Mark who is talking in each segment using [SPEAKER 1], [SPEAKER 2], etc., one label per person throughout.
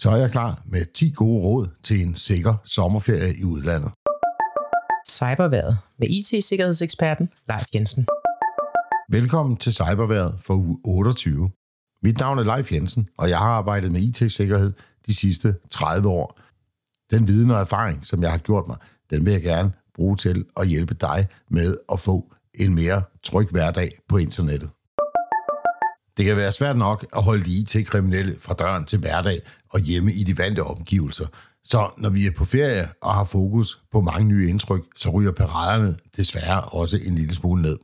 [SPEAKER 1] så er jeg klar med 10 gode råd til en sikker sommerferie i udlandet.
[SPEAKER 2] Cyberværet med IT-sikkerhedseksperten Leif Jensen.
[SPEAKER 1] Velkommen til Cyberværet for uge 28. Mit navn er Leif Jensen, og jeg har arbejdet med IT-sikkerhed de sidste 30 år. Den viden og erfaring, som jeg har gjort mig, den vil jeg gerne bruge til at hjælpe dig med at få en mere tryg hverdag på internettet. Det kan være svært nok at holde de IT-kriminelle fra døren til hverdag og hjemme i de vante omgivelser. Så når vi er på ferie og har fokus på mange nye indtryk, så ryger paraderne desværre også en lille smule ned.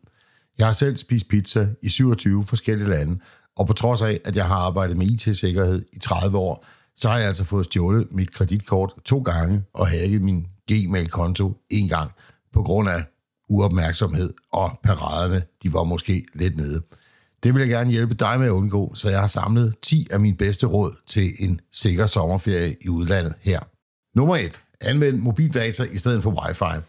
[SPEAKER 1] Jeg har selv spist pizza i 27 forskellige lande, og på trods af, at jeg har arbejdet med IT-sikkerhed i 30 år, så har jeg altså fået stjålet mit kreditkort to gange og hacket min Gmail-konto en gang på grund af uopmærksomhed, og paraderne de var måske lidt nede. Det vil jeg gerne hjælpe dig med at undgå, så jeg har samlet 10 af mine bedste råd til en sikker sommerferie i udlandet her. Nummer 1. Anvend mobildata i stedet for wifi.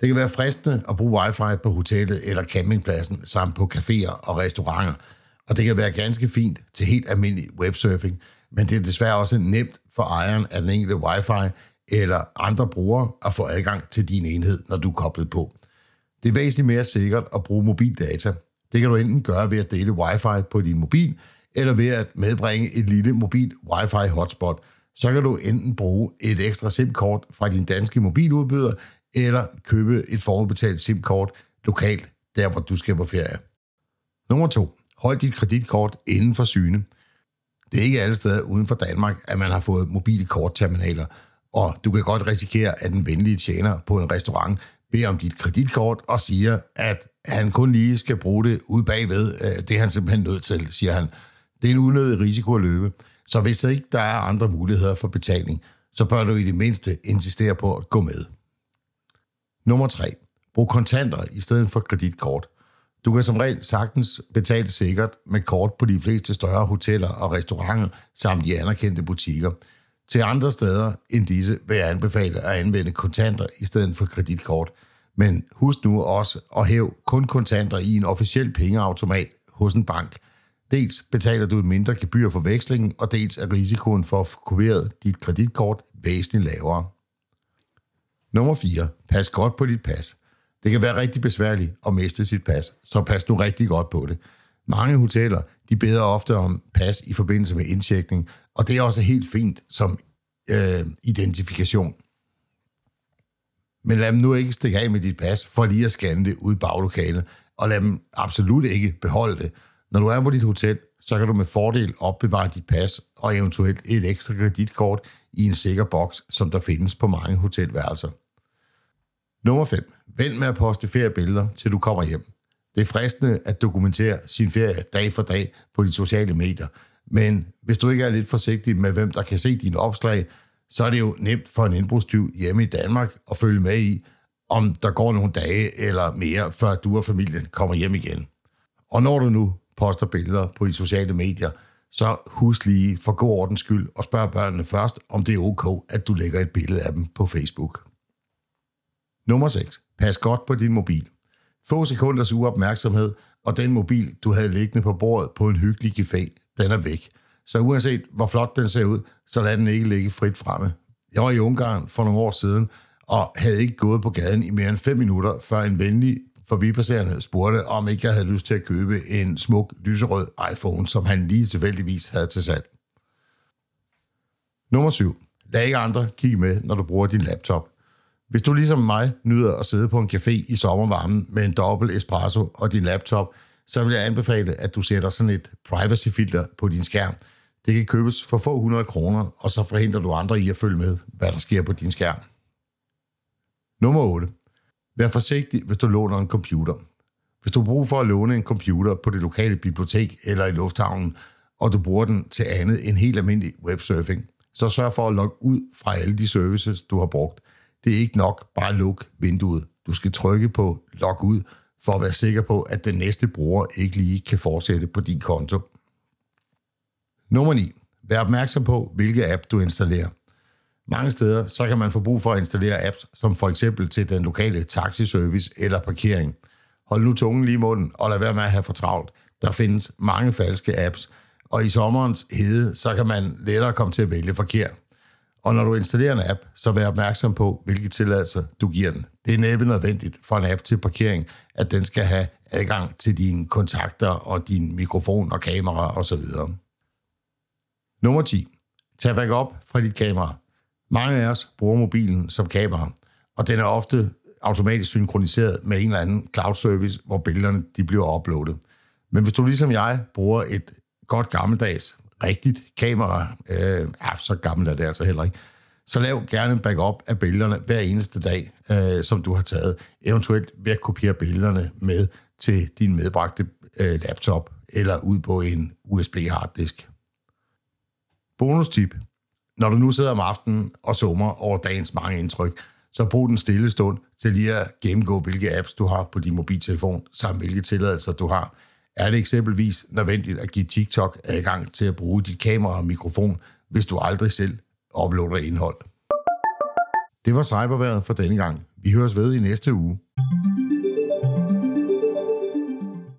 [SPEAKER 1] Det kan være fristende at bruge wifi på hotellet eller campingpladsen, samt på caféer og restauranter. Og det kan være ganske fint til helt almindelig websurfing, men det er desværre også nemt for ejeren af den enkelte wifi eller andre brugere at få adgang til din enhed, når du er koblet på. Det er væsentligt mere sikkert at bruge mobildata. Det kan du enten gøre ved at dele wifi på din mobil, eller ved at medbringe et lille mobil wifi hotspot. Så kan du enten bruge et ekstra SIM-kort fra din danske mobiludbyder, eller købe et forudbetalt SIM-kort lokalt, der hvor du skal på ferie. Nummer 2. Hold dit kreditkort inden for syne. Det er ikke alle steder uden for Danmark, at man har fået mobile kortterminaler, og du kan godt risikere, at den venlige tjener på en restaurant beder om dit kreditkort og siger, at han kun lige skal bruge det ude bagved. Øh, det er han simpelthen nødt til, siger han. Det er en unødig risiko at løbe. Så hvis der ikke der er andre muligheder for betaling, så bør du i det mindste insistere på at gå med. Nummer 3. Brug kontanter i stedet for kreditkort. Du kan som regel sagtens betale sikkert med kort på de fleste større hoteller og restauranter samt i anerkendte butikker. Til andre steder end disse vil jeg anbefale at anvende kontanter i stedet for kreditkort. Men husk nu også at hæve kun kontanter i en officiel pengeautomat hos en bank. Dels betaler du et mindre gebyr for vekslingen, og dels er risikoen for at få kopieret dit kreditkort væsentligt lavere. Nummer 4. Pas godt på dit pas. Det kan være rigtig besværligt at miste sit pas, så pas nu rigtig godt på det. Mange hoteller de beder ofte om pas i forbindelse med indtjekning, og det er også helt fint som øh, identifikation. Men lad dem nu ikke stikke af med dit pas for lige at scanne det ud i baglokalet, og lad dem absolut ikke beholde det. Når du er på dit hotel, så kan du med fordel opbevare dit pas og eventuelt et ekstra kreditkort i en sikker boks, som der findes på mange hotelværelser. Nummer 5. Vend med at poste feriebilleder, til du kommer hjem. Det er fristende at dokumentere sin ferie dag for dag på de sociale medier, men hvis du ikke er lidt forsigtig med, hvem der kan se dine opslag, så er det jo nemt for en indbrudstyv hjemme i Danmark at følge med i, om der går nogle dage eller mere, før du og familien kommer hjem igen. Og når du nu poster billeder på de sociale medier, så husk lige for god ordens skyld og spørg børnene først, om det er ok, at du lægger et billede af dem på Facebook. Nummer 6. Pas godt på din mobil. Få sekunders uopmærksomhed, og den mobil, du havde liggende på bordet på en hyggelig café, den er væk. Så uanset hvor flot den ser ud, så lad den ikke ligge frit fremme. Jeg var i Ungarn for nogle år siden, og havde ikke gået på gaden i mere end 5 minutter, før en venlig forbipasserende spurgte, om ikke jeg havde lyst til at købe en smuk lyserød iPhone, som han lige tilfældigvis havde til salg. Nummer 7. Lad ikke andre kigge med, når du bruger din laptop. Hvis du ligesom mig nyder at sidde på en café i sommervarmen med en dobbelt espresso og din laptop, så vil jeg anbefale, at du sætter sådan et privacy-filter på din skærm. Det kan købes for få hundrede kroner, og så forhindrer du andre i at følge med, hvad der sker på din skærm. Nummer 8. Vær forsigtig, hvis du låner en computer. Hvis du har brug for at låne en computer på det lokale bibliotek eller i lufthavnen, og du bruger den til andet end helt almindelig websurfing, så sørg for at logge ud fra alle de services, du har brugt. Det er ikke nok bare at lukke vinduet. Du skal trykke på log ud, for at være sikker på, at den næste bruger ikke lige kan fortsætte på din konto. Nummer 9. Vær opmærksom på, hvilke app du installerer. Mange steder så kan man få brug for at installere apps, som for eksempel til den lokale taxiservice eller parkering. Hold nu tungen lige i munden, og lad være med at have for travlt. Der findes mange falske apps, og i sommerens hede, så kan man lettere komme til at vælge forkert. Og når du installerer en app, så vær opmærksom på, hvilke tilladelser du giver den. Det er næppe nødvendigt for en app til parkering, at den skal have adgang til dine kontakter og din mikrofon og kamera osv. Nummer 10. Tag backup fra dit kamera. Mange af os bruger mobilen som kamera, og den er ofte automatisk synkroniseret med en eller anden cloud service, hvor billederne de bliver uploadet. Men hvis du ligesom jeg bruger et godt gammeldags, rigtigt kamera, øh, ja, så gammelt er det altså heller ikke, så lav gerne en backup af billederne hver eneste dag, øh, som du har taget. Eventuelt ved at kopiere billederne med til din medbragte øh, laptop eller ud på en USB harddisk. Bonustip. Når du nu sidder om aftenen og summer over dagens mange indtryk, så brug den stille stund til lige at gennemgå, hvilke apps du har på din mobiltelefon, samt hvilke tilladelser du har. Er det eksempelvis nødvendigt at give TikTok adgang til at bruge dit kamera og mikrofon, hvis du aldrig selv uploader indhold? Det var cyberværet for denne gang. Vi høres ved i næste uge.